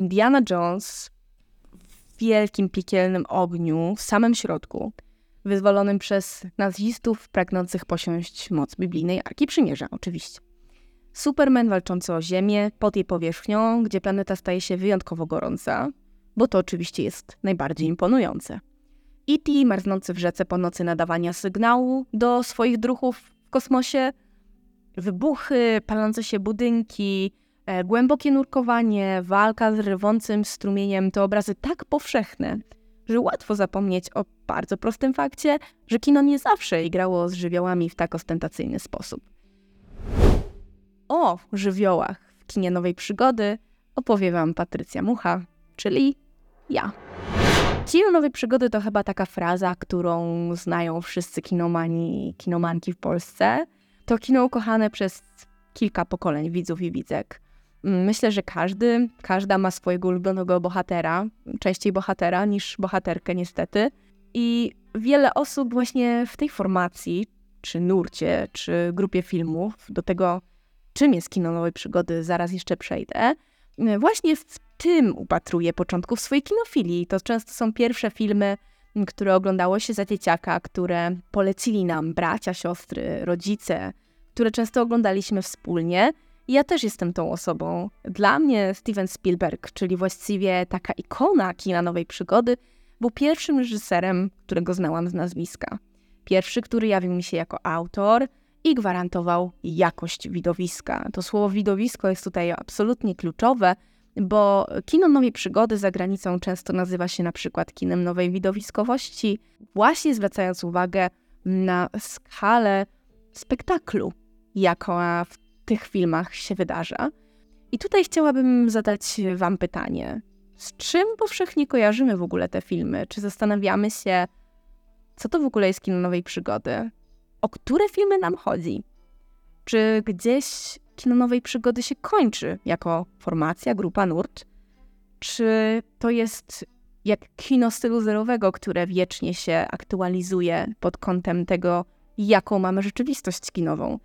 Indiana Jones w wielkim piekielnym ogniu, w samym środku, wyzwolonym przez nazistów pragnących posiąść moc biblijnej Arki Przymierza, oczywiście. Superman walczący o Ziemię pod jej powierzchnią, gdzie planeta staje się wyjątkowo gorąca, bo to oczywiście jest najbardziej imponujące. E.T. marznący w rzece po nocy nadawania sygnału do swoich druhów w kosmosie, wybuchy, palące się budynki, głębokie nurkowanie, walka z rywącym strumieniem to obrazy tak powszechne, że łatwo zapomnieć o bardzo prostym fakcie, że kino nie zawsze igrało z żywiołami w tak ostentacyjny sposób. O żywiołach w kinie nowej przygody opowie Wam Patrycja Mucha, czyli ja. Kino nowej przygody to chyba taka fraza, którą znają wszyscy kinomani i kinomanki w Polsce. To kino ukochane przez kilka pokoleń widzów i widzek. Myślę, że każdy, każda ma swojego ulubionego bohatera, częściej bohatera niż bohaterkę niestety. I wiele osób właśnie w tej formacji, czy nurcie, czy grupie filmów, do tego czym jest kino nowej przygody, zaraz jeszcze przejdę, właśnie w tym upatruje początków swojej kinofilii. To często są pierwsze filmy, które oglądało się za dzieciaka, które polecili nam bracia, siostry, rodzice, które często oglądaliśmy wspólnie. Ja też jestem tą osobą. Dla mnie Steven Spielberg, czyli właściwie taka ikona kina nowej przygody, był pierwszym reżyserem, którego znałam z nazwiska. Pierwszy, który jawił mi się jako autor i gwarantował jakość widowiska. To słowo widowisko jest tutaj absolutnie kluczowe, bo kino nowej przygody za granicą często nazywa się na przykład kinem nowej widowiskowości, właśnie zwracając uwagę na skalę spektaklu, jaka w tych filmach się wydarza. I tutaj chciałabym zadać Wam pytanie: z czym powszechnie kojarzymy w ogóle te filmy? Czy zastanawiamy się, co to w ogóle jest kino nowej przygody? O które filmy nam chodzi? Czy gdzieś kino nowej przygody się kończy jako formacja, grupa, nurt? Czy to jest jak kino stylu zerowego, które wiecznie się aktualizuje pod kątem tego, jaką mamy rzeczywistość kinową?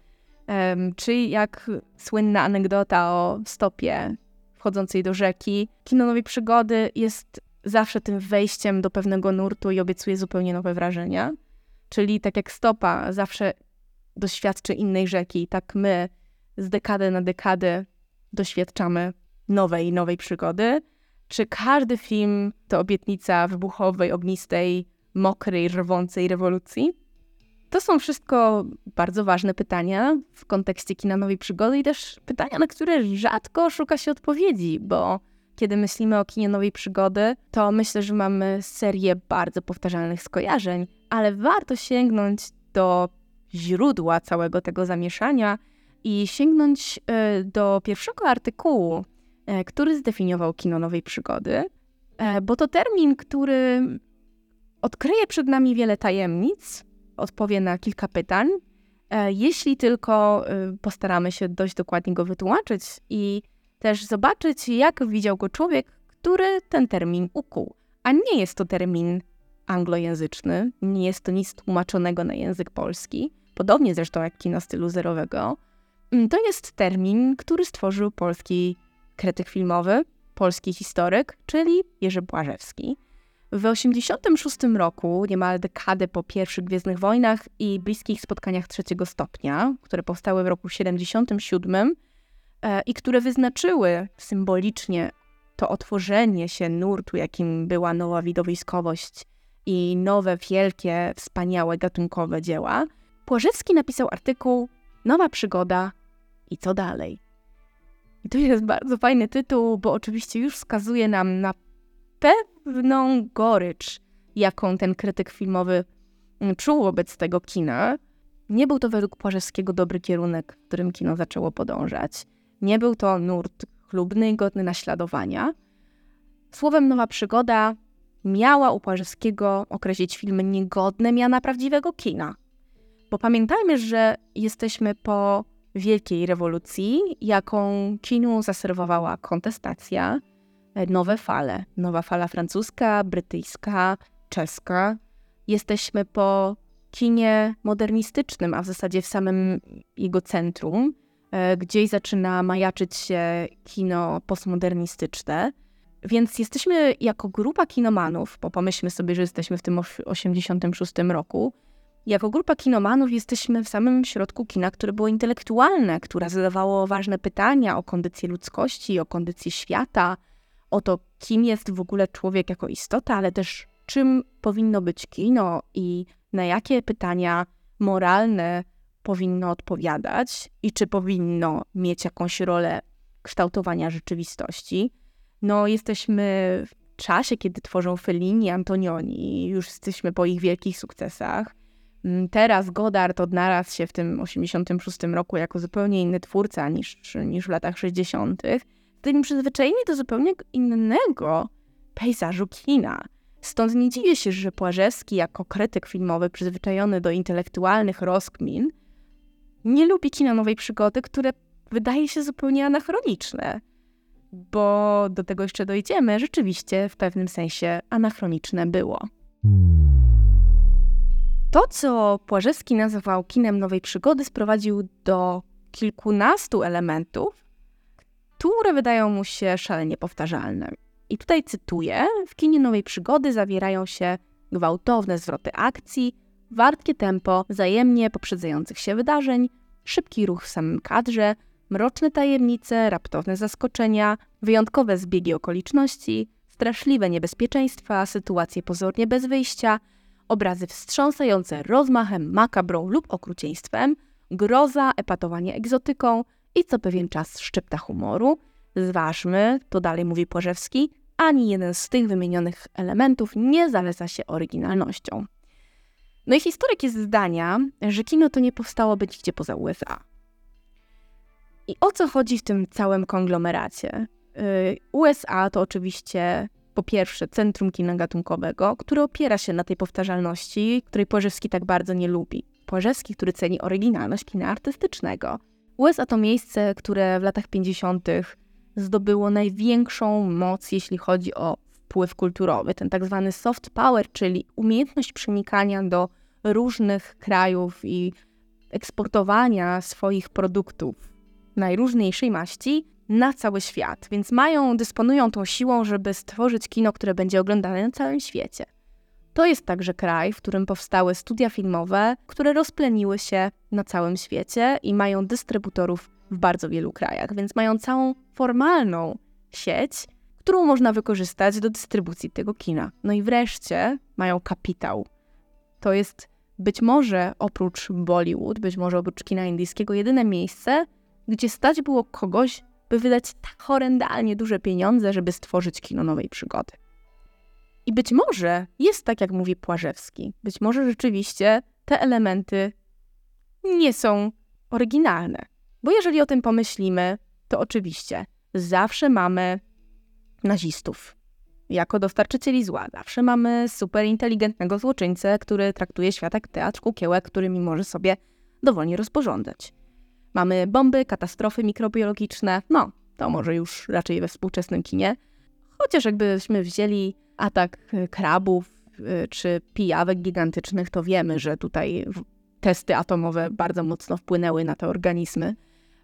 Czy jak słynna anegdota o stopie wchodzącej do rzeki. Kino nowej przygody jest zawsze tym wejściem do pewnego nurtu i obiecuje zupełnie nowe wrażenia. Czyli tak jak stopa zawsze doświadczy innej rzeki, tak my z dekady na dekadę doświadczamy nowej, nowej przygody. Czy każdy film to obietnica wybuchowej, ognistej, mokrej, rwącej rewolucji? To są wszystko bardzo ważne pytania w kontekście kina nowej przygody i też pytania, na które rzadko szuka się odpowiedzi, bo kiedy myślimy o kinie nowej przygody, to myślę, że mamy serię bardzo powtarzalnych skojarzeń, ale warto sięgnąć do źródła całego tego zamieszania i sięgnąć e, do pierwszego artykułu, e, który zdefiniował kino nowej przygody, e, bo to termin, który odkryje przed nami wiele tajemnic, odpowie na kilka pytań, jeśli tylko postaramy się dość dokładnie go wytłumaczyć i też zobaczyć, jak widział go człowiek, który ten termin ukuł. A nie jest to termin anglojęzyczny, nie jest to nic tłumaczonego na język polski, podobnie zresztą jak kino stylu zerowego. Mm, to jest termin, który stworzył polski krytyk filmowy, polski historyk, czyli Jerzy Błażewski. W 1986 roku, niemal dekadę po pierwszych Gwiezdnych Wojnach i bliskich spotkaniach trzeciego stopnia, które powstały w roku 1977 e, i które wyznaczyły symbolicznie to otworzenie się nurtu, jakim była nowa widowiskowość i nowe, wielkie, wspaniałe, gatunkowe dzieła, Płażewski napisał artykuł Nowa przygoda i co dalej. I to jest bardzo fajny tytuł, bo oczywiście już wskazuje nam na pewną gorycz, jaką ten krytyk filmowy mm, czuł wobec tego kina. Nie był to według Płażewskiego dobry kierunek, w którym kino zaczęło podążać. Nie był to nurt chlubny i godny naśladowania. Słowem Nowa Przygoda miała u Płażewskiego określić filmy niegodne miana prawdziwego kina. Bo pamiętajmy, że jesteśmy po wielkiej rewolucji, jaką kinu zaserwowała kontestacja, nowe fale. Nowa fala francuska, brytyjska, czeska. Jesteśmy po kinie modernistycznym, a w zasadzie w samym jego centrum. E, gdzieś zaczyna majaczyć się kino postmodernistyczne. Więc jesteśmy jako grupa kinomanów, bo pomyślmy sobie, że jesteśmy w tym 86 roku, jako grupa kinomanów jesteśmy w samym środku kina, które było intelektualne, które zadawało ważne pytania o kondycję ludzkości, o kondycję świata, o to, kim jest w ogóle człowiek jako istota, ale też czym powinno być kino i na jakie pytania moralne powinno odpowiadać i czy powinno mieć jakąś rolę kształtowania rzeczywistości. No, jesteśmy w czasie, kiedy tworzą Fellini, Antonioni, już jesteśmy po ich wielkich sukcesach. Mm, teraz Godard odnalazł się w tym 86 roku jako zupełnie inny twórca niż, niż w latach 60. Jesteśmy przyzwyczajeni do zupełnie innego pejzażu kina. Stąd nie dziwię się, że Płażewski jako krytyk filmowy przyzwyczajony do intelektualnych rozkmin nie lubi kina nowej przygody, które wydaje się zupełnie anachroniczne. Bo do tego jeszcze dojdziemy, rzeczywiście w pewnym sensie anachroniczne było. To, co Płażewski nazwał kinem nowej przygody, sprowadził do kilkunastu elementów, które wydają mu się szalenie powtarzalne. I tutaj cytuję: W kinie nowej przygody zawierają się gwałtowne zwroty akcji, wartkie tempo wzajemnie poprzedzających się wydarzeń, szybki ruch w samym kadrze, mroczne tajemnice, raptowne zaskoczenia, wyjątkowe zbiegi okoliczności, straszliwe niebezpieczeństwa, sytuacje pozornie bez wyjścia, obrazy wstrząsające rozmachem, makabrą lub okrucieństwem, groza, epatowanie egzotyką i co pewien czas szczypta humoru. Zważmy, to dalej mówi Płażewski, ani jeden z tych wymienionych elementów nie zaleca się oryginalnością. No i historyk jest zdania, że kino to nie powstało być gdzie poza USA. I o co chodzi w tym całym konglomeracie? Y, USA to oczywiście po pierwsze centrum kina gatunkowego, które opiera się na tej powtarzalności, której Płażewski tak bardzo nie lubi. Płażewski, który ceni oryginalność kina artystycznego. USA to miejsce, które w latach 50. zdobyło największą moc, jeśli chodzi o wpływ kulturowy, ten tak zwany soft power, czyli umiejętność przenikania do różnych krajów i eksportowania swoich produktów najróżniejszej maści na cały świat, więc mają, dysponują tą siłą, żeby stworzyć kino, które będzie oglądane na całym świecie. To jest także kraj, w którym powstały studia filmowe, które rozpleniły się na całym świecie i mają dystrybutorów w bardzo wielu krajach, więc mają całą formalną sieć, którą można wykorzystać do dystrybucji tego kina. No i wreszcie mają kapitał. To jest być może oprócz Bollywood, być może oprócz kina indyjskiego, jedyne miejsce, gdzie stać było kogoś, by wydać tak horrendalnie duże pieniądze, żeby stworzyć kino nowej przygody. I być może jest tak, jak mówi Płażewski. Być może rzeczywiście te elementy nie są oryginalne. Bo jeżeli o tym pomyślimy, to oczywiście zawsze mamy nazistów jako dostarczycieli zła. Zawsze mamy super inteligentnego złoczyńcę, który traktuje świat jak teatr kukiełek, którymi może sobie dowolnie rozporządzać. Mamy bomby, katastrofy mikrobiologiczne, no to może już raczej we współczesnym kinie. Chociaż jakbyśmy wzięli atak e, krabów e, czy pijawek gigantycznych, to wiemy, że tutaj testy atomowe bardzo mocno wpłynęły na te organizmy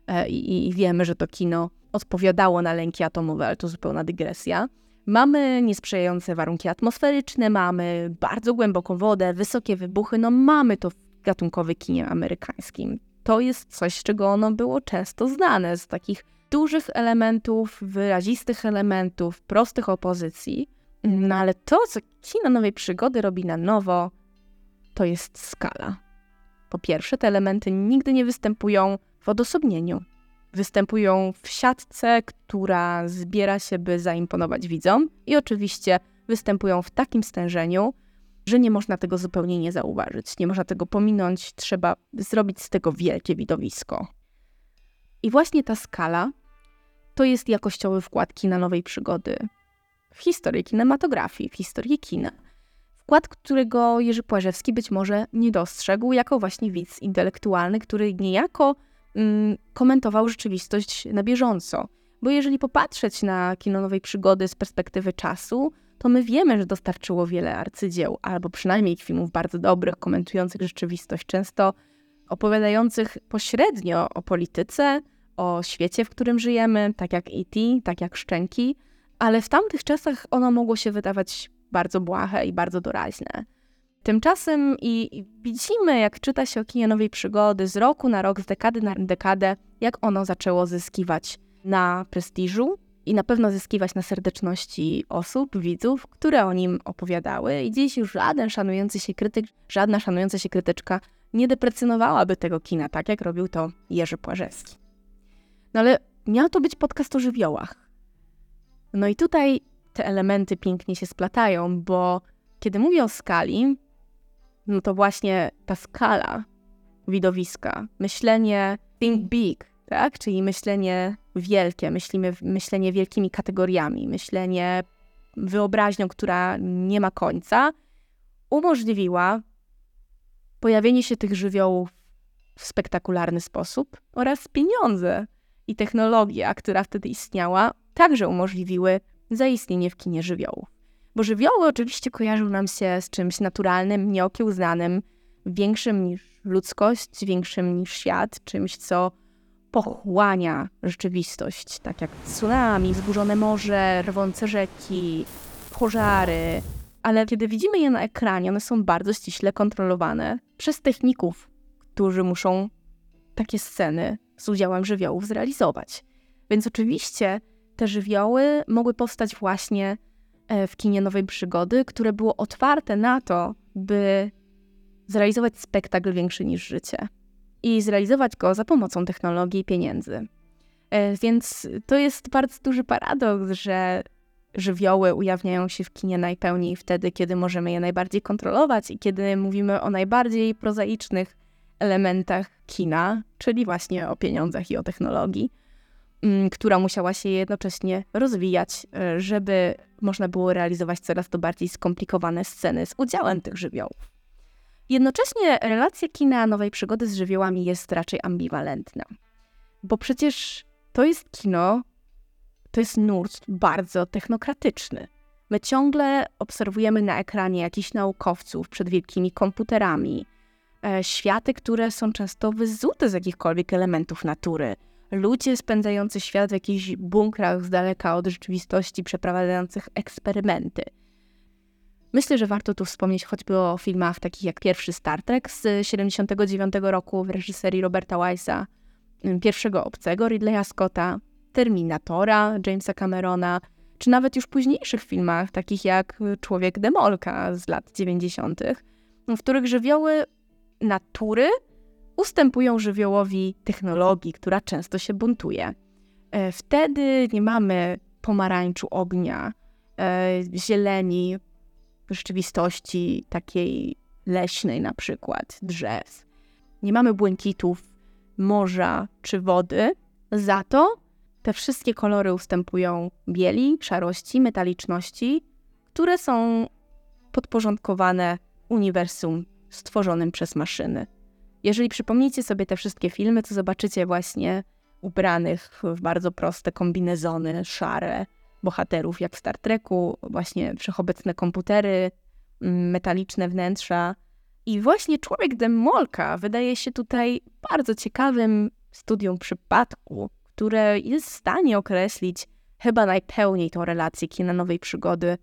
e, i wiemy, że to kino odpowiadało na lęki atomowe, ale to zupełna dygresja. Mamy niesprzyjające warunki atmosferyczne, mamy bardzo głęboką wodę, wysokie wybuchy, no mamy to w gatunkowym kinie amerykańskim. To jest coś, z czego ono było często znane, z takich dużych elementów, wyrazistych elementów, prostych opozycji. No ale to, co kino nowej przygody robi na nowo, to jest skala. Po pierwsze, te elementy nigdy nie występują w odosobnieniu. Występują w siatce, która zbiera się, by zaimponować widzom, i oczywiście występują w takim stężeniu, że nie można tego zupełnie nie zauważyć. Nie można tego pominąć, trzeba zrobić z tego wielkie widowisko. I właśnie ta skala to jest jakościowy wkład kina nowej przygody w historię kinematografii, w historię kina. Wkład, którego Jerzy Płażewski być może nie dostrzegł jako właśnie widz intelektualny, który niejako mm, komentował rzeczywistość na bieżąco. Bo jeżeli popatrzeć na kino nowej przygody z perspektywy czasu, to my wiemy, że dostarczyło wiele arcydzieł, albo przynajmniej filmów bardzo dobrych, komentujących rzeczywistość, często opowiadających pośrednio o polityce, o świecie, w którym żyjemy, tak jak E.T., tak jak Szczęki, ale w tamtych czasach ono mogło się wydawać bardzo błahe i bardzo doraźne. Tymczasem i, widzimy, jak czyta się o kinie nowej przygody z roku na rok, z dekady na dekadę, jak ono zaczęło zyskiwać na prestiżu i na pewno zyskiwać na serdeczności osób, widzów, które o nim opowiadały. I dziś już żaden szanujący się krytyk, żadna szanująca się krytyczka nie deprecjonowałaby tego kina, tak jak robił to Jerzy Płażewski. No ale miał to być podcast o żywiołach. No i tutaj te elementy pięknie się splatają, bo kiedy mówię o skali, no to właśnie ta skala widowiska, myślenie think big, tak? Czyli myślenie wielkie, myślimy, myślenie wielkimi kategoriami, myślenie wyobraźnią, która nie ma końca, umożliwiła pojawienie się tych żywiołów w spektakularny sposób oraz pieniądze i technologia, która wtedy istniała, także umożliwiły zaistnienie w kinie żywiołów. Bo żywioły oczywiście kojarzą nam się z czymś naturalnym, nieokiełznanym, większym niż ludzkość, większym niż świat, czymś, co pochłania rzeczywistość, tak jak tsunami, wzburzone morze, rwące rzeki, pożary. Ale kiedy widzimy je na ekranie, one są bardzo ściśle kontrolowane przez techników, którzy muszą takie sceny z udziałem żywiołów zrealizować. Więc oczywiście te żywioły mogły powstać właśnie e, w kinie Nowej Przygody, które było otwarte na to, by zrealizować spektakl większy niż życie i zrealizować go za pomocą technologii i pieniędzy. E, więc to jest bardzo duży paradoks, że żywioły ujawniają się w kinie najpełniej wtedy, kiedy możemy je najbardziej kontrolować i kiedy mówimy o najbardziej prozaicznych elementach kina, czyli właśnie o pieniądzach i o technologii, która musiała się jednocześnie rozwijać, e, żeby można było realizować coraz to bardziej skomplikowane sceny z udziałem tych żywiołów. Jednocześnie relacja kina nowej przygody z żywiołami jest raczej ambiwalentna, bo przecież to jest kino, to jest nurt bardzo technokratyczny. My ciągle obserwujemy na ekranie jakichś naukowców przed wielkimi komputerami, e, światy, które są często wyzute z jakichkolwiek elementów natury. Ludzie spędzający świat w jakichś bunkrach z daleka od rzeczywistości, przeprowadzających eksperymenty. Myślę, że warto tu wspomnieć choćby o filmach takich jak pierwszy Star Trek z 79 roku w reżyserii Roberta Weissa, pierwszego Obcego Ridleya Scotta, Terminatora Jamesa Camerona, czy nawet już późniejszych filmach, takich jak Człowiek Demolka z lat 90., w których żywioły natury ustępują żywiołowi technologii, która często się buntuje. E, wtedy nie mamy pomarańczu ognia, e, zieleni, rzeczywistości takiej leśnej na przykład, drzew. Nie mamy błękitów morza czy wody, za to te wszystkie kolory ustępują bieli, szarości, metaliczności, które są podporządkowane uniwersum stworzonym przez maszyny. Jeżeli przypomnicie sobie te wszystkie filmy, to zobaczycie właśnie ubranych w bardzo proste kombinezony, szare, bohaterów, jak w Star Treku, właśnie wszechobecne komputery, mm, metaliczne wnętrza. I właśnie Człowiek Demolka wydaje się tutaj bardzo ciekawym studium przypadku, które jest w stanie określić chyba najpełniej tą relację kina nowej przygody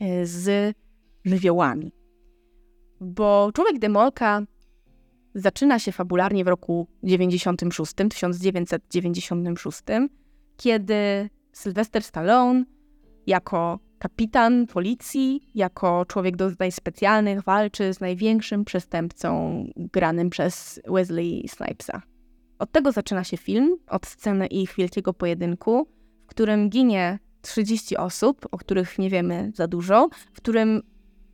e, z żywiołami. Bo Człowiek Demolka zaczyna się fabularnie w roku 96, 1996, kiedy Sylwester Stallone jako kapitan policji, jako człowiek do zadań specjalnych walczy z największym przestępcą granym przez Wesley Snipesa. Od tego zaczyna się film, od sceny ich wielkiego pojedynku, w którym ginie 30 osób, o których nie wiemy za dużo, w którym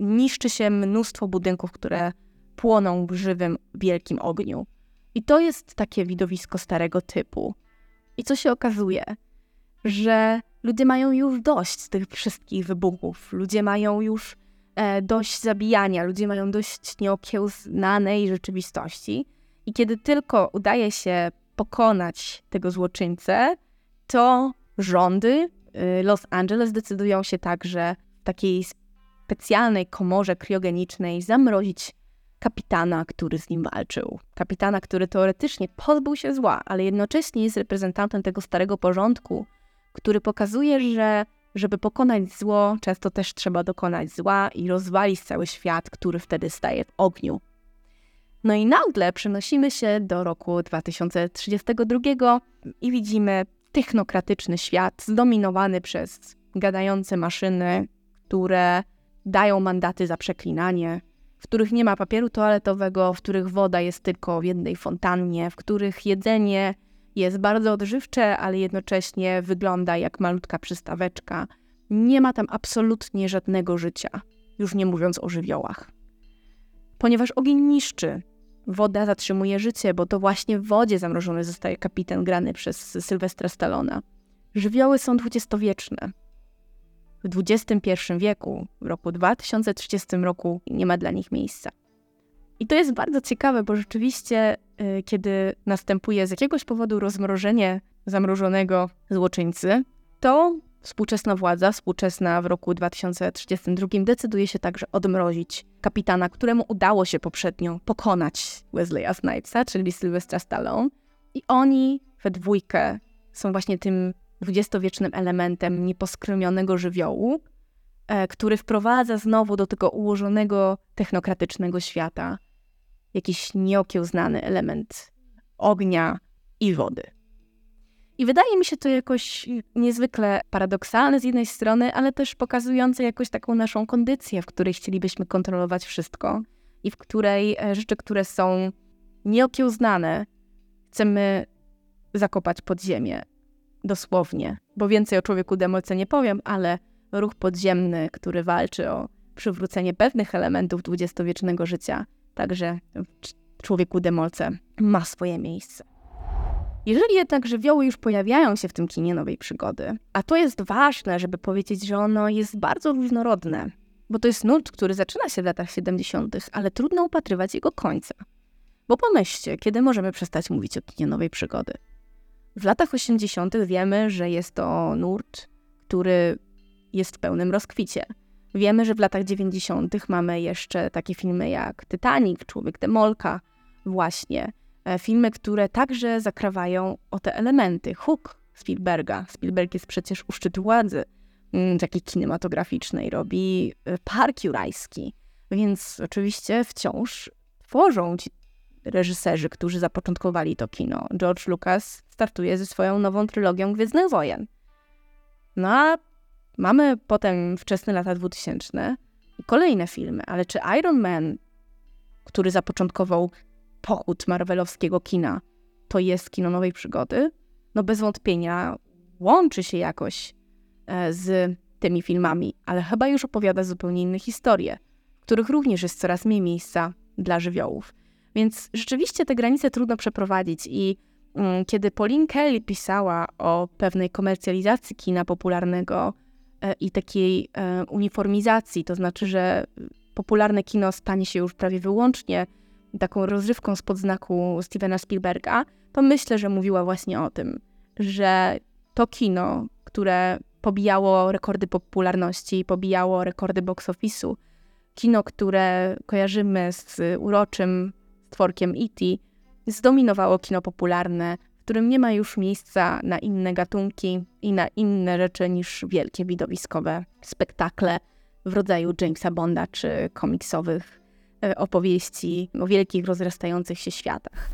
niszczy się mnóstwo budynków, które płoną w żywym, wielkim ogniu. I to jest takie widowisko starego typu. I co się okazuje? że ludzie mają już dość tych wszystkich wybuchów. Ludzie mają już e, dość zabijania, ludzie mają dość nieokiełznanej rzeczywistości. I kiedy tylko udaje się pokonać tego złoczyńcę, to rządy y, Los Angeles decydują się także w takiej specjalnej komorze kriogenicznej zamrozić kapitana, który z nim walczył. Kapitana, który teoretycznie pozbył się zła, ale jednocześnie jest reprezentantem tego starego porządku, który pokazuje, że żeby pokonać zło, często też trzeba dokonać zła i rozwalić cały świat, który wtedy staje w ogniu. No i nagle przenosimy się do roku 2032 i widzimy technokratyczny świat zdominowany przez gadające maszyny, które dają mandaty za przeklinanie, w których nie ma papieru toaletowego, w których woda jest tylko w jednej fontannie, w których jedzenie jest bardzo odżywcze, ale jednocześnie wygląda jak malutka przystaweczka. Nie ma tam absolutnie żadnego życia, już nie mówiąc o żywiołach. Ponieważ ogień niszczy, woda zatrzymuje życie, bo to właśnie w wodzie zamrożony zostaje kapitan grany przez Sylwestra Stallona. Żywioły są dwudziestowieczne. W XXI wieku, w roku 2030 roku, nie ma dla nich miejsca. I to jest bardzo ciekawe, bo rzeczywiście, y, kiedy następuje z jakiegoś powodu rozmrożenie zamrożonego złoczyńcy, to współczesna władza, współczesna w roku 2032, decyduje się także odmrozić kapitana, któremu udało się poprzednio pokonać Wesleya Snipesa, czyli Sylwestra Stallone. I oni we dwójkę są właśnie tym dwudziestowiecznym elementem nieposkromionego żywiołu, e, który wprowadza znowu do tego ułożonego technokratycznego świata jakiś nieokiełznany element ognia i wody. I wydaje mi się to jakoś niezwykle paradoksalne z jednej strony, ale też pokazujące jakoś taką naszą kondycję, w której chcielibyśmy kontrolować wszystko i w której e, rzeczy, które są nieokiełznane, chcemy zakopać pod ziemię. Dosłownie. Bo więcej o człowieku demolce nie powiem, ale ruch podziemny, który walczy o przywrócenie pewnych elementów dwudziestowiecznego życia, także w człowieku demolce ma swoje miejsce. Jeżeli jednak żywioły już pojawiają się w tym kinie nowej przygody, a to jest ważne, żeby powiedzieć, że ono jest bardzo różnorodne, bo to jest nurt, który zaczyna się w latach 70., ale trudno upatrywać jego końca. Bo pomyślcie, kiedy możemy przestać mówić o kinie nowej przygody? W latach 80. wiemy, że jest to nurt, który jest w pełnym rozkwicie. Wiemy, że w latach 90. mamy jeszcze takie filmy jak Titanic, Człowiek Demolka, właśnie. E, filmy, które także zakrawają o te elementy. Hook Spielberga. Spielberg jest przecież u szczytu władzy mm, takiej kinematograficznej, robi e, Park Jurajski. Więc oczywiście wciąż tworzą ci reżyserzy, którzy zapoczątkowali to kino. George Lucas startuje ze swoją nową trylogią Gwiezdnych Wojen. No a mamy potem wczesne lata 2000 i kolejne filmy, ale czy Iron Man, który zapoczątkował pochód marvelowskiego kina, to jest kino nowej przygody? No bez wątpienia łączy się jakoś e, z tymi filmami, ale chyba już opowiada zupełnie inne historie, w których również jest coraz mniej miejsca dla żywiołów. Więc rzeczywiście te granice trudno przeprowadzić i mm, kiedy Pauline Kelly pisała o pewnej komercjalizacji kina popularnego e, i takiej e, uniformizacji, to znaczy, że popularne kino stanie się już prawie wyłącznie taką rozrywką spod znaku Stevena Spielberga, to myślę, że mówiła właśnie o tym, że to kino, które pobijało rekordy popularności, pobijało rekordy box office'u, kino, które kojarzymy z uroczym stworkiem E.T., zdominowało kino popularne, w którym nie ma już miejsca na inne gatunki i na inne rzeczy niż wielkie widowiskowe spektakle w rodzaju Jamesa Bonda czy komiksowych E, opowieści o wielkich, rozrastających się światach.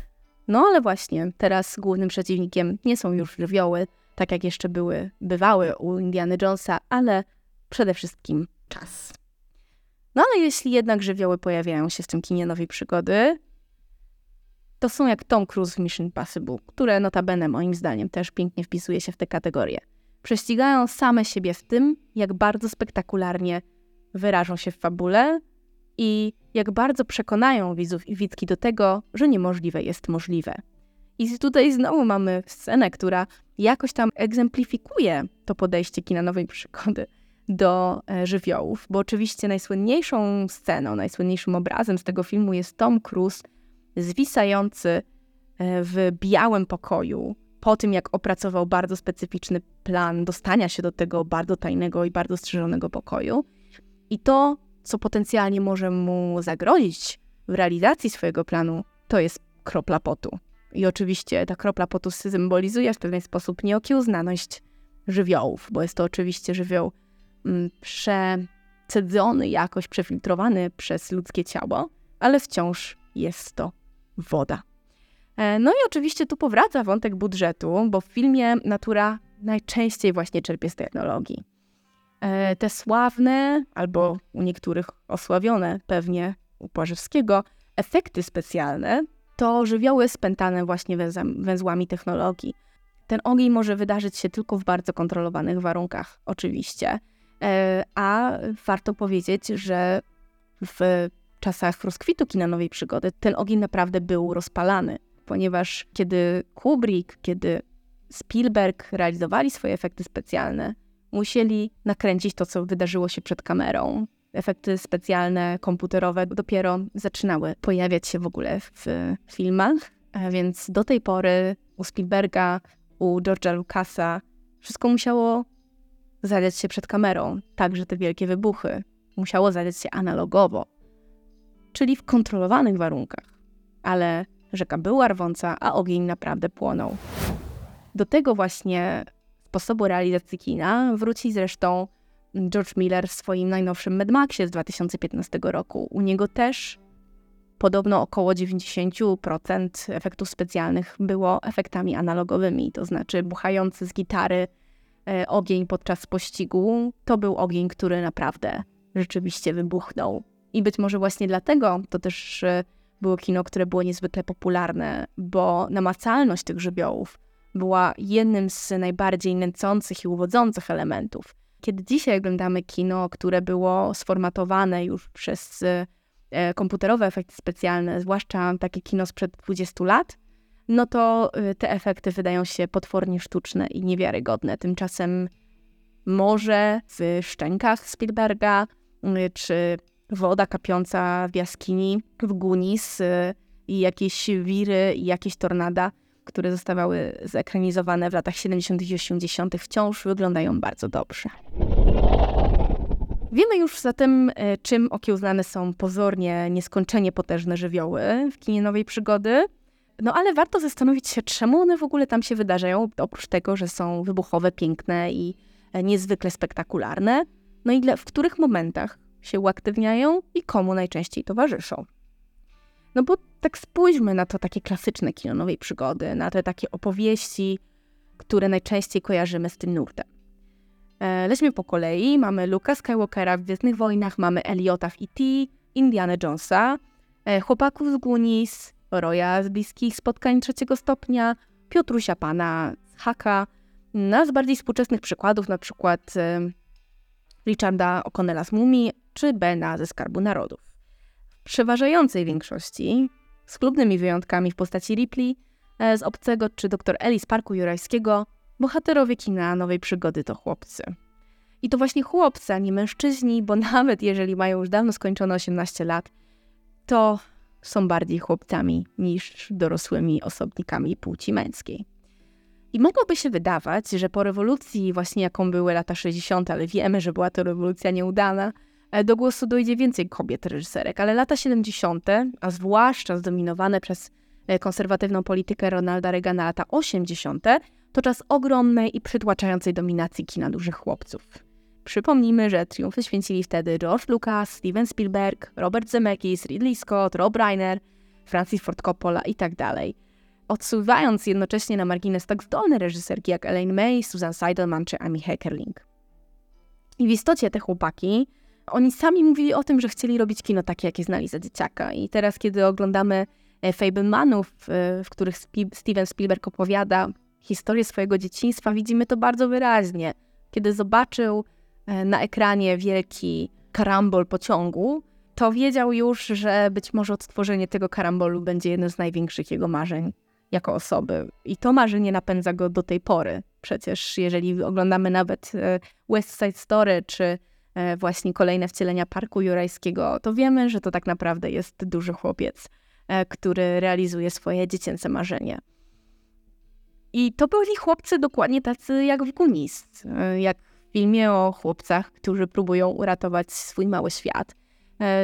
No ale właśnie, teraz głównym przeciwnikiem nie są już żywioły, tak jak jeszcze były, bywały u Indiana Jonesa, ale przede wszystkim czas. No ale jeśli jednak żywioły pojawiają się w tym kinie nowej przygody, to są jak Tom Cruise w Mission Impossible, które notabene moim zdaniem też pięknie wpisuje się w tę kategorię. Prześcigają same siebie w tym, jak bardzo spektakularnie wyrażą się w fabule, i jak bardzo przekonają widzów i widzki do tego, że niemożliwe jest możliwe. I tutaj znowu mamy scenę, która jakoś tam egzemplifikuje to podejście kina nowej przygody do e, żywiołów, bo oczywiście najsłynniejszą sceną, najsłynniejszym obrazem z tego filmu jest Tom Cruise zwisający e, w białym pokoju po tym, jak opracował bardzo specyficzny plan dostania się do tego bardzo tajnego i bardzo strzeżonego pokoju. I to co potencjalnie może mu zagrozić w realizacji swojego planu, to jest kropla potu. I oczywiście ta kropla potu symbolizuje w pewien sposób nieokiełznaność żywiołów, bo jest to oczywiście żywioł mm, przecedzony, jakoś przefiltrowany przez ludzkie ciało, ale wciąż jest to woda. E, no i oczywiście tu powraca wątek budżetu, bo w filmie natura najczęściej właśnie czerpie z technologii. E, te sławne, albo u niektórych osławione pewnie u Płażewskiego, efekty specjalne to żywioły spętane właśnie węzłami technologii. Ten ogień może wydarzyć się tylko w bardzo kontrolowanych warunkach, oczywiście. E, a warto powiedzieć, że w czasach rozkwitu kina nowej przygody ten ogień naprawdę był rozpalany, ponieważ kiedy Kubrick, kiedy Spielberg realizowali swoje efekty specjalne, musieli nakręcić to, co wydarzyło się przed kamerą. Efekty specjalne, komputerowe dopiero zaczynały pojawiać się w ogóle w filmach, więc do tej pory u Spielberga, u George'a Lucasa wszystko musiało zadziać się przed kamerą, także te wielkie wybuchy. Musiało zadziać się analogowo, czyli w kontrolowanych warunkach. Ale rzeka była rwąca, a ogień naprawdę płonął. Do tego właśnie sposobu realizacji kina wróci zresztą George Miller w swoim najnowszym Mad Maxie z 2015 roku. U niego też podobno około 90% efektów specjalnych było efektami analogowymi, to znaczy buchający z gitary e, ogień podczas pościgu to był ogień, który naprawdę rzeczywiście wybuchnął. I być może właśnie dlatego to też e, było kino, które było niezwykle popularne, bo namacalność tych żywiołów była jednym z najbardziej nęcących i uwodzących elementów. Kiedy dzisiaj oglądamy kino, które było sformatowane już przez e, komputerowe efekty specjalne, zwłaszcza takie kino sprzed 20 lat, no to e, te efekty wydają się potwornie sztuczne i niewiarygodne. Tymczasem morze w szczękach Spielberga, czy woda kapiąca w jaskini w Gunis i jakieś wiry i jakieś tornada które zostawały zekranizowane w latach 70. i 80., wciąż wyglądają bardzo dobrze. Wiemy już zatem, e, czym okiełznane są pozornie nieskończenie potężne żywioły w kinie nowej przygody. No ale warto zastanowić się, czemu one w ogóle tam się wydarzają, oprócz tego, że są wybuchowe, piękne i e, niezwykle spektakularne. No i dla, w których momentach się uaktywniają i komu najczęściej towarzyszą. No bo tak spójrzmy na to takie klasyczne kino nowej przygody, na te takie opowieści, które najczęściej kojarzymy z tym nurtem. E, lećmy po kolei. Mamy Luka Skywalkera w Gwiezdnych Wojnach, mamy Eliota w E.T., Indiana Jonesa, e, chłopaków z Goonies, Roya z Bliskich Spotkań Trzeciego Stopnia, Piotrusia Pana z Haka. No, z bardziej współczesnych przykładów, na przykład e, Richarda O'Connella z Mumii, czy Bena ze Skarbu Narodów przeważającej większości, z klubnymi wyjątkami w postaci Ripley, e, z Obcego czy dr Eli z Parku Jurajskiego, bohaterowie kina nowej przygody to chłopcy. I to właśnie chłopcy, a nie mężczyźni, bo nawet jeżeli mają już dawno skończone 18 lat, to są bardziej chłopcami niż dorosłymi osobnikami płci męskiej. I mogłoby się wydawać, że po rewolucji, właśnie jaką były lata 60., ale wiemy, że była to rewolucja nieudana, do głosu dojdzie więcej kobiet reżyserek, ale lata 70., a zwłaszcza zdominowane przez e, konserwatywną politykę Ronalda Reagana lata 80., to czas ogromnej i przytłaczającej dominacji kina dużych chłopców. Przypomnijmy, że triumfy święcili wtedy George Lucas, Steven Spielberg, Robert Zemeckis, Ridley Scott, Rob Reiner, Francis Ford Coppola itd. Tak Odsuwając jednocześnie na margines tak zdolne reżyserki jak Elaine May, Susan Seidelman czy Amy Heckerling. I w istocie te chłopaki oni sami mówili o tym, że chcieli robić kino takie, jakie znali za dzieciaka. I teraz, kiedy oglądamy e, Fablemanów, e, w których Steven Spielberg opowiada historię swojego dzieciństwa, widzimy to bardzo wyraźnie. Kiedy zobaczył e, na ekranie wielki karambol pociągu, to wiedział już, że być może odtworzenie tego karambolu będzie jednym z największych jego marzeń jako osoby. I to marzenie napędza go do tej pory. Przecież jeżeli oglądamy nawet West Side Story czy właśnie kolejne wcielenia Parku Jurajskiego, to wiemy, że to tak naprawdę jest duży chłopiec, e, który realizuje swoje dziecięce marzenie. I to byli chłopcy dokładnie tacy jak w Gunis, e, jak w filmie o chłopcach, którzy próbują uratować swój mały świat.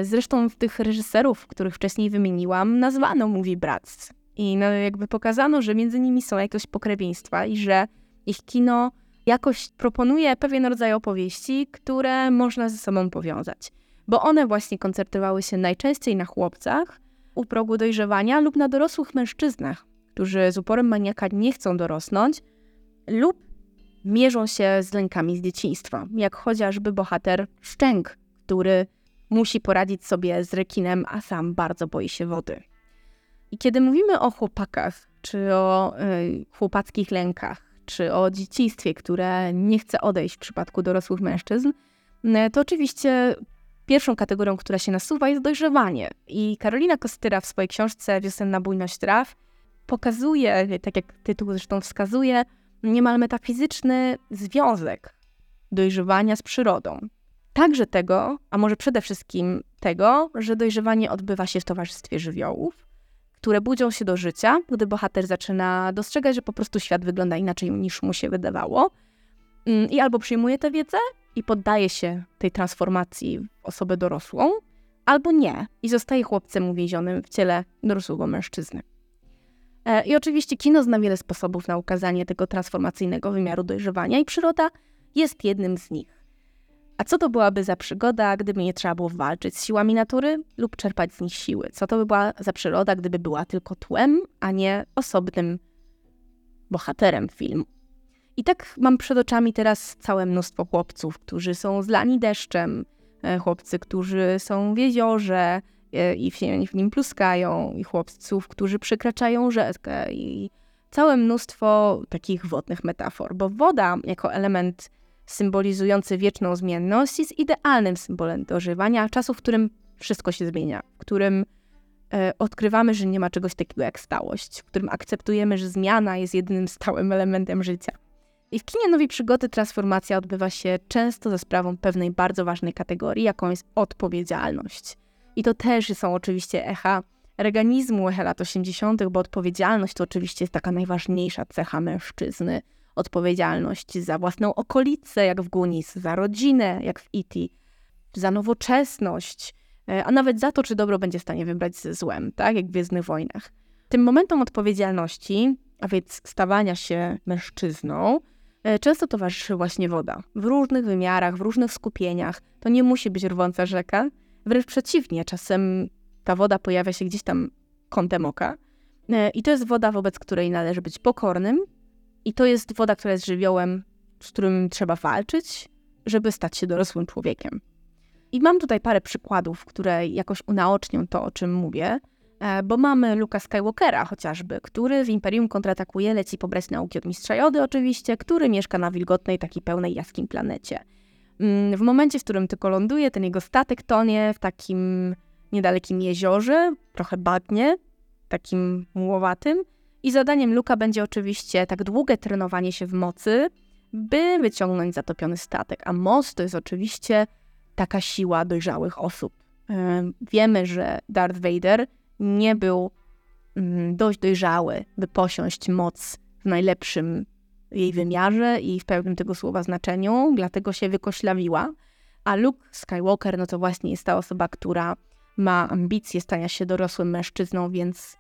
Zresztą tych reżyserów, których wcześniej wymieniłam, nazwano Movie Brats. I no jakby pokazano, że między nimi są jakieś pokrewieństwa i że ich kino jakoś proponuje pewien rodzaj opowieści, które można ze sobą powiązać. Bo one właśnie koncertowały się najczęściej na chłopcach u progu dojrzewania lub na dorosłych mężczyznach, którzy z uporem maniaka nie chcą dorosnąć lub mierzą się z lękami z dzieciństwa, jak chociażby bohater Szczęk, który musi poradzić sobie z rekinem, a sam bardzo boi się wody. I kiedy mówimy o chłopakach, czy o y, chłopackich lękach, czy o dzieciństwie, które nie chce odejść w przypadku dorosłych mężczyzn, y, to oczywiście pierwszą kategorią, która się nasuwa, jest dojrzewanie. I Karolina Kostyra w swojej książce Wiosenna bujność traw pokazuje, tak jak tytuł zresztą wskazuje, niemal metafizyczny związek dojrzewania z przyrodą. Także tego, a może przede wszystkim tego, że dojrzewanie odbywa się w towarzystwie żywiołów, które budzą się do życia, gdy bohater zaczyna dostrzegać, że po prostu świat wygląda inaczej niż mu się wydawało. Mm, I albo przyjmuje tę wiedzę i poddaje się tej transformacji w osobę dorosłą, albo nie i zostaje chłopcem uwięzionym w ciele dorosłego mężczyzny. E, I oczywiście kino zna wiele sposobów na ukazanie tego transformacyjnego wymiaru dojrzewania i przyroda jest jednym z nich. A co to byłaby za przygoda, gdyby nie trzeba było walczyć z siłami natury lub czerpać z nich siły? Co to by była za przyroda, gdyby była tylko tłem, a nie osobnym bohaterem filmu? I tak mam przed oczami teraz całe mnóstwo chłopców, którzy są zlani deszczem, e, chłopcy, którzy są w jeziorze e, i w nim pluskają, i chłopców, którzy przekraczają rzekę i całe mnóstwo takich wodnych metafor, bo woda jako element symbolizujący wieczną zmienność, jest idealnym symbolem dożywania czasu, w którym wszystko się zmienia, w którym e, odkrywamy, że nie ma czegoś takiego jak stałość, w którym akceptujemy, że zmiana jest jedynym stałym elementem życia. I w kinie Nowej Przygody transformacja odbywa się często za sprawą pewnej bardzo ważnej kategorii, jaką jest odpowiedzialność. I to też są oczywiście echa reganizmu echa lat 80., bo odpowiedzialność to oczywiście jest taka najważniejsza cecha mężczyzny – odpowiedzialność za własną okolicę, jak w Gunis, za rodzinę, jak w E.T., za nowoczesność, e, a nawet za to, czy dobro będzie w stanie wybrać ze złem, tak jak w Gwiezdnych Wojnach. Tym momentom odpowiedzialności, a więc stawania się mężczyzną, e, często towarzyszy właśnie woda. W różnych wymiarach, w różnych skupieniach. To nie musi być rwąca rzeka, wręcz przeciwnie, czasem ta woda pojawia się gdzieś tam kątem oka. E, I to jest woda, wobec której należy być pokornym, i to jest woda, która jest żywiołem, z którym trzeba walczyć, żeby stać się dorosłym człowiekiem. I mam tutaj parę przykładów, które jakoś unaocznią to, o czym mówię, e, bo mamy Luka Skywalkera chociażby, który w Imperium kontratakuje, leci pobrać nauki od mistrza Jody oczywiście, który mieszka na wilgotnej, takiej pełnej jaskiń planecie. Mm, w momencie, w którym tylko ląduje, ten jego statek tonie w takim niedalekim jeziorze, trochę bagnie, takim mułowatym, i zadaniem Luka będzie oczywiście tak długie trenowanie się w mocy, by wyciągnąć zatopiony statek. A most to jest oczywiście taka siła dojrzałych osób. Wiemy, że Darth Vader nie był mm, dość dojrzały, by posiąść moc w najlepszym jej wymiarze i w pełnym tego słowa znaczeniu, dlatego się wykoślawiła. A Luke Skywalker, no to właśnie jest ta osoba, która ma ambicje stania się dorosłym mężczyzną, więc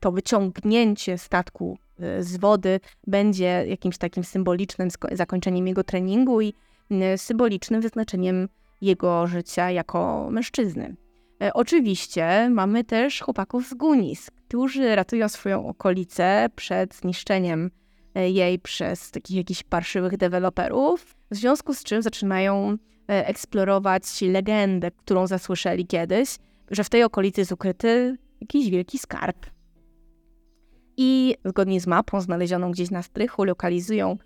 to wyciągnięcie statku y, z wody będzie jakimś takim symbolicznym zakończeniem jego treningu i y, symbolicznym wyznaczeniem jego życia jako mężczyzny. E, oczywiście mamy też chłopaków z Gunis, którzy ratują swoją okolicę przed zniszczeniem e, jej przez takich jakichś parszywych deweloperów, w związku z czym zaczynają e, eksplorować legendę, którą zasłyszeli kiedyś, że w tej okolicy jest ukryty jakiś wielki skarb. I zgodnie z mapą znalezioną gdzieś na strychu lokalizują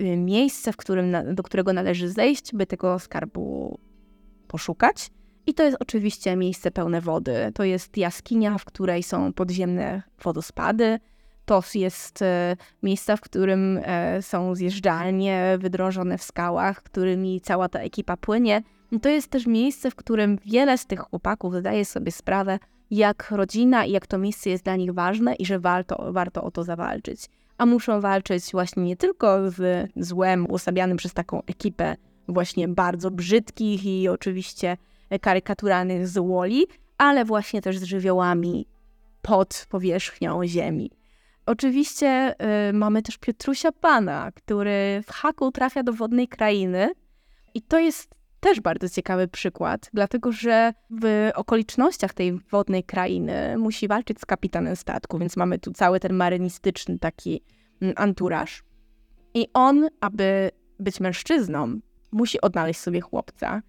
y, miejsce, w którym, do którego należy zejść, by tego skarbu poszukać. I to jest oczywiście miejsce pełne wody. To jest jaskinia, w której są podziemne wodospady. To jest e, miejsce, w którym e, są zjeżdżalnie wydrążone w skałach, którymi cała ta ekipa płynie. To jest też miejsce, w którym wiele z tych chłopaków zdaje sobie sprawę, jak rodzina i jak to miejsce jest dla nich ważne i że warto, warto o to zawalczyć. A muszą walczyć właśnie nie tylko z złem uosabianym przez taką ekipę właśnie bardzo brzydkich i oczywiście karykaturalnych złoli, ale właśnie też z żywiołami pod powierzchnią ziemi. Oczywiście y, mamy też Piotrusia Pana, który w haku trafia do wodnej krainy i to jest też bardzo ciekawy przykład, dlatego że w okolicznościach tej wodnej krainy musi walczyć z kapitanem statku, więc mamy tu cały ten marynistyczny taki mm, anturaż. I on, aby być mężczyzną, musi odnaleźć sobie chłopca.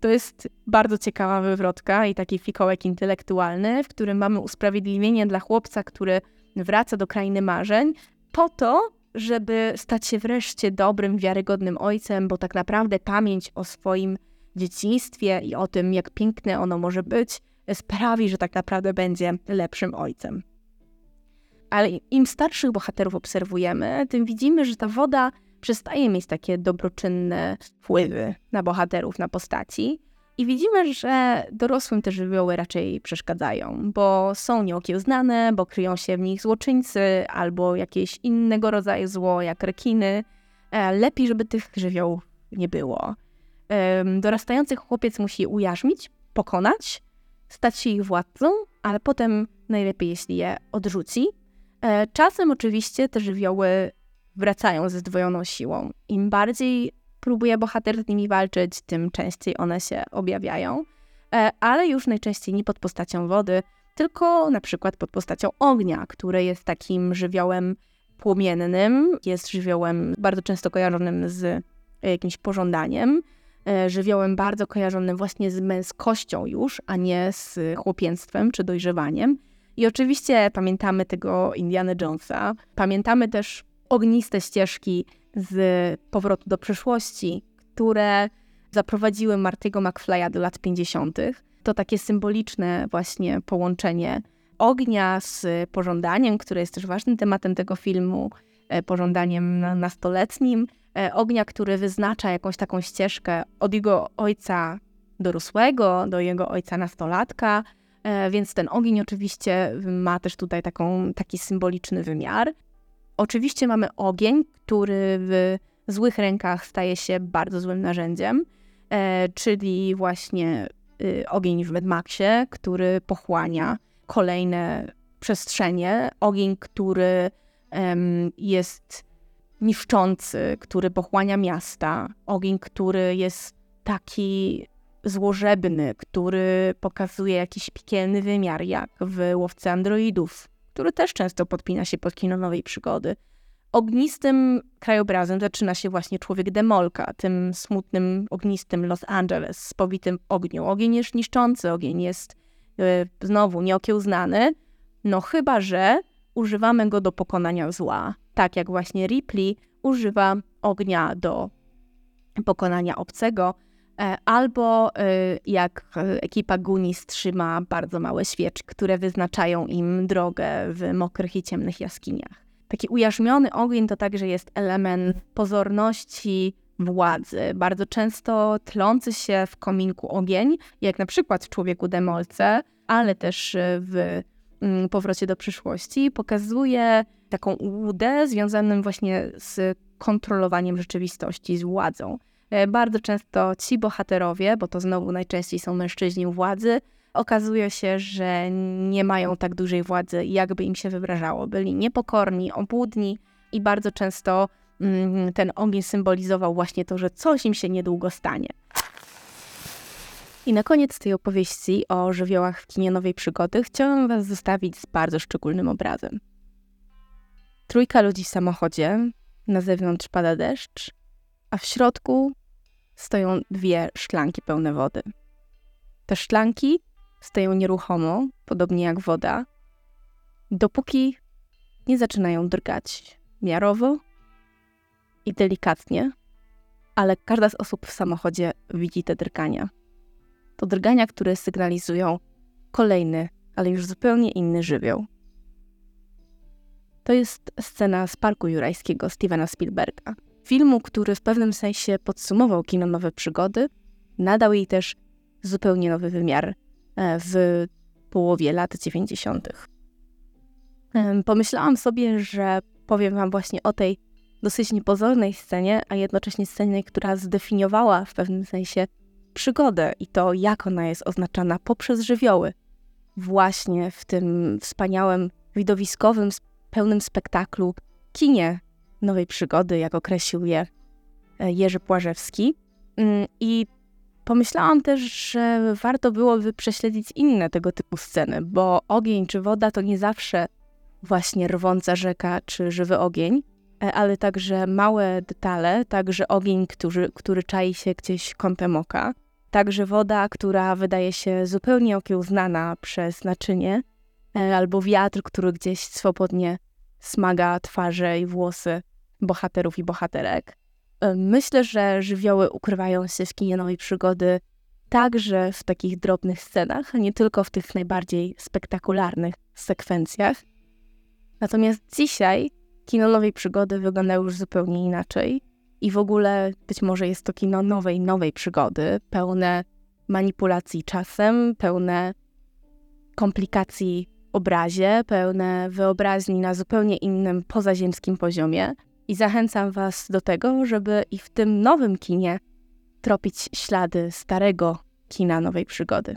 To jest bardzo ciekawa wywrotka i taki fikołek intelektualny, w którym mamy usprawiedliwienie dla chłopca, który wraca do krainy marzeń, po to, żeby stać się wreszcie dobrym, wiarygodnym ojcem, bo tak naprawdę pamięć o swoim dzieciństwie i o tym, jak piękne ono może być, sprawi, że tak naprawdę będzie lepszym ojcem. Ale im starszych bohaterów obserwujemy, tym widzimy, że ta woda przestaje mieć takie dobroczynne wpływy na bohaterów, na postaci. I widzimy, że dorosłym te żywioły raczej przeszkadzają, bo są nieokiełznane, bo kryją się w nich złoczyńcy albo jakieś innego rodzaju zło, jak rekiny. E, lepiej, żeby tych żywiołów nie było. Dorastający chłopiec musi ujarzmić, pokonać, stać się ich władcą, ale potem najlepiej, jeśli je odrzuci. E, czasem oczywiście te żywioły wracają ze zdwojoną siłą. Im bardziej próbuje bohater z nimi walczyć, tym częściej one się objawiają, e, ale już najczęściej nie pod postacią wody, tylko na przykład pod postacią ognia, które jest takim żywiołem płomiennym, jest żywiołem bardzo często kojarzonym z jakimś pożądaniem, e, żywiołem bardzo kojarzonym właśnie z męskością już, a nie z chłopięctwem czy dojrzewaniem. I oczywiście pamiętamy tego Indiana Jonesa, pamiętamy też ogniste ścieżki z powrotu do przeszłości, które zaprowadziły Martiego McFly'a do lat 50. To takie symboliczne właśnie połączenie ognia z pożądaniem, które jest też ważnym tematem tego filmu, e, pożądaniem nastoletnim. E, ognia, który wyznacza jakąś taką ścieżkę od jego ojca dorosłego do jego ojca nastolatka, e, więc ten ogień oczywiście ma też tutaj taką, taki symboliczny wymiar. Oczywiście mamy ogień, który w złych rękach staje się bardzo złym narzędziem, e, czyli właśnie y, ogień w Mad Maxie, który pochłania kolejne przestrzenie, ogień, który jest niszczący, który pochłania miasta, ogień, który jest taki złożebny, który pokazuje jakiś piekielny wymiar, jak w Łowce Androidów, który też często podpina się pod kino nowej przygody. Ognistym krajobrazem zaczyna się właśnie człowiek demolka, tym smutnym, ognistym Los Angeles, z powitym ogniu. Ogień jest niszczący, ogień jest yy, znowu nieokiełznany, no chyba, że używamy go do pokonania zła. Tak jak właśnie Ripley używa ognia do pokonania obcego, albo e, jak ekipa Gunis trzyma bardzo małe świeczki, które wyznaczają im drogę w mokrych i ciemnych jaskiniach. Taki ujarzmiony ogień to także jest element pozorności władzy. Bardzo często tlący się w kominku ogień, jak na przykład w Człowieku Demolce, ale też w mm, Powrocie do przyszłości, pokazuje taką łudę związaną właśnie z kontrolowaniem rzeczywistości, z władzą. E, bardzo często ci bohaterowie, bo to znowu najczęściej są mężczyźni u władzy, okazuje się, że nie mają tak dużej władzy, jakby im się wyobrażało. Byli niepokorni, obłudni i bardzo często mm, ten ogień symbolizował właśnie to, że coś im się niedługo stanie. I na koniec tej opowieści o żywiołach w kinie Nowej Przygody chciałam was zostawić z bardzo szczególnym obrazem. Trójka ludzi w samochodzie, na zewnątrz pada deszcz, a w środku stoją dwie szklanki pełne wody. Te szklanki stoją nieruchomo, podobnie jak woda, dopóki nie zaczynają drgać miarowo i delikatnie, ale każda z osób w samochodzie widzi te drgania. To drgania, które sygnalizują kolejny, ale już zupełnie inny żywioł. To jest scena z Parku Jurajskiego Stevena Spielberga filmu, który w pewnym sensie podsumował kino Nowe Przygody, nadał jej też zupełnie nowy wymiar e, w połowie lat 90. Pomyślałam sobie, że powiem Wam właśnie o tej dosyć niepozornej scenie, a jednocześnie scenie, która zdefiniowała w pewnym sensie przygodę i to, jak ona jest oznaczana poprzez żywioły. Właśnie w tym wspaniałym, widowiskowym pełnym spektaklu kinie nowej przygody, jak określił je e, Jerzy Płażewski. Mm, I pomyślałam też, że warto byłoby prześledzić inne tego typu sceny, bo ogień czy woda to nie zawsze właśnie rwąca rzeka czy żywy ogień, e, ale także małe detale, także ogień, który, który czai się gdzieś kątem oka, także woda, która wydaje się zupełnie okiełznana przez naczynie, e, albo wiatr, który gdzieś swobodnie smaga twarze i włosy bohaterów i bohaterek. Myślę, że żywioły ukrywają się w kinie nowej przygody także w takich drobnych scenach, nie tylko w tych najbardziej spektakularnych sekwencjach. Natomiast dzisiaj kino nowej przygody wygląda już zupełnie inaczej i w ogóle być może jest to kino nowej, nowej przygody, pełne manipulacji czasem, pełne komplikacji obrazie, pełne wyobraźni na zupełnie innym pozaziemskim poziomie. I zachęcam Was do tego, żeby i w tym nowym kinie tropić ślady starego kina nowej przygody.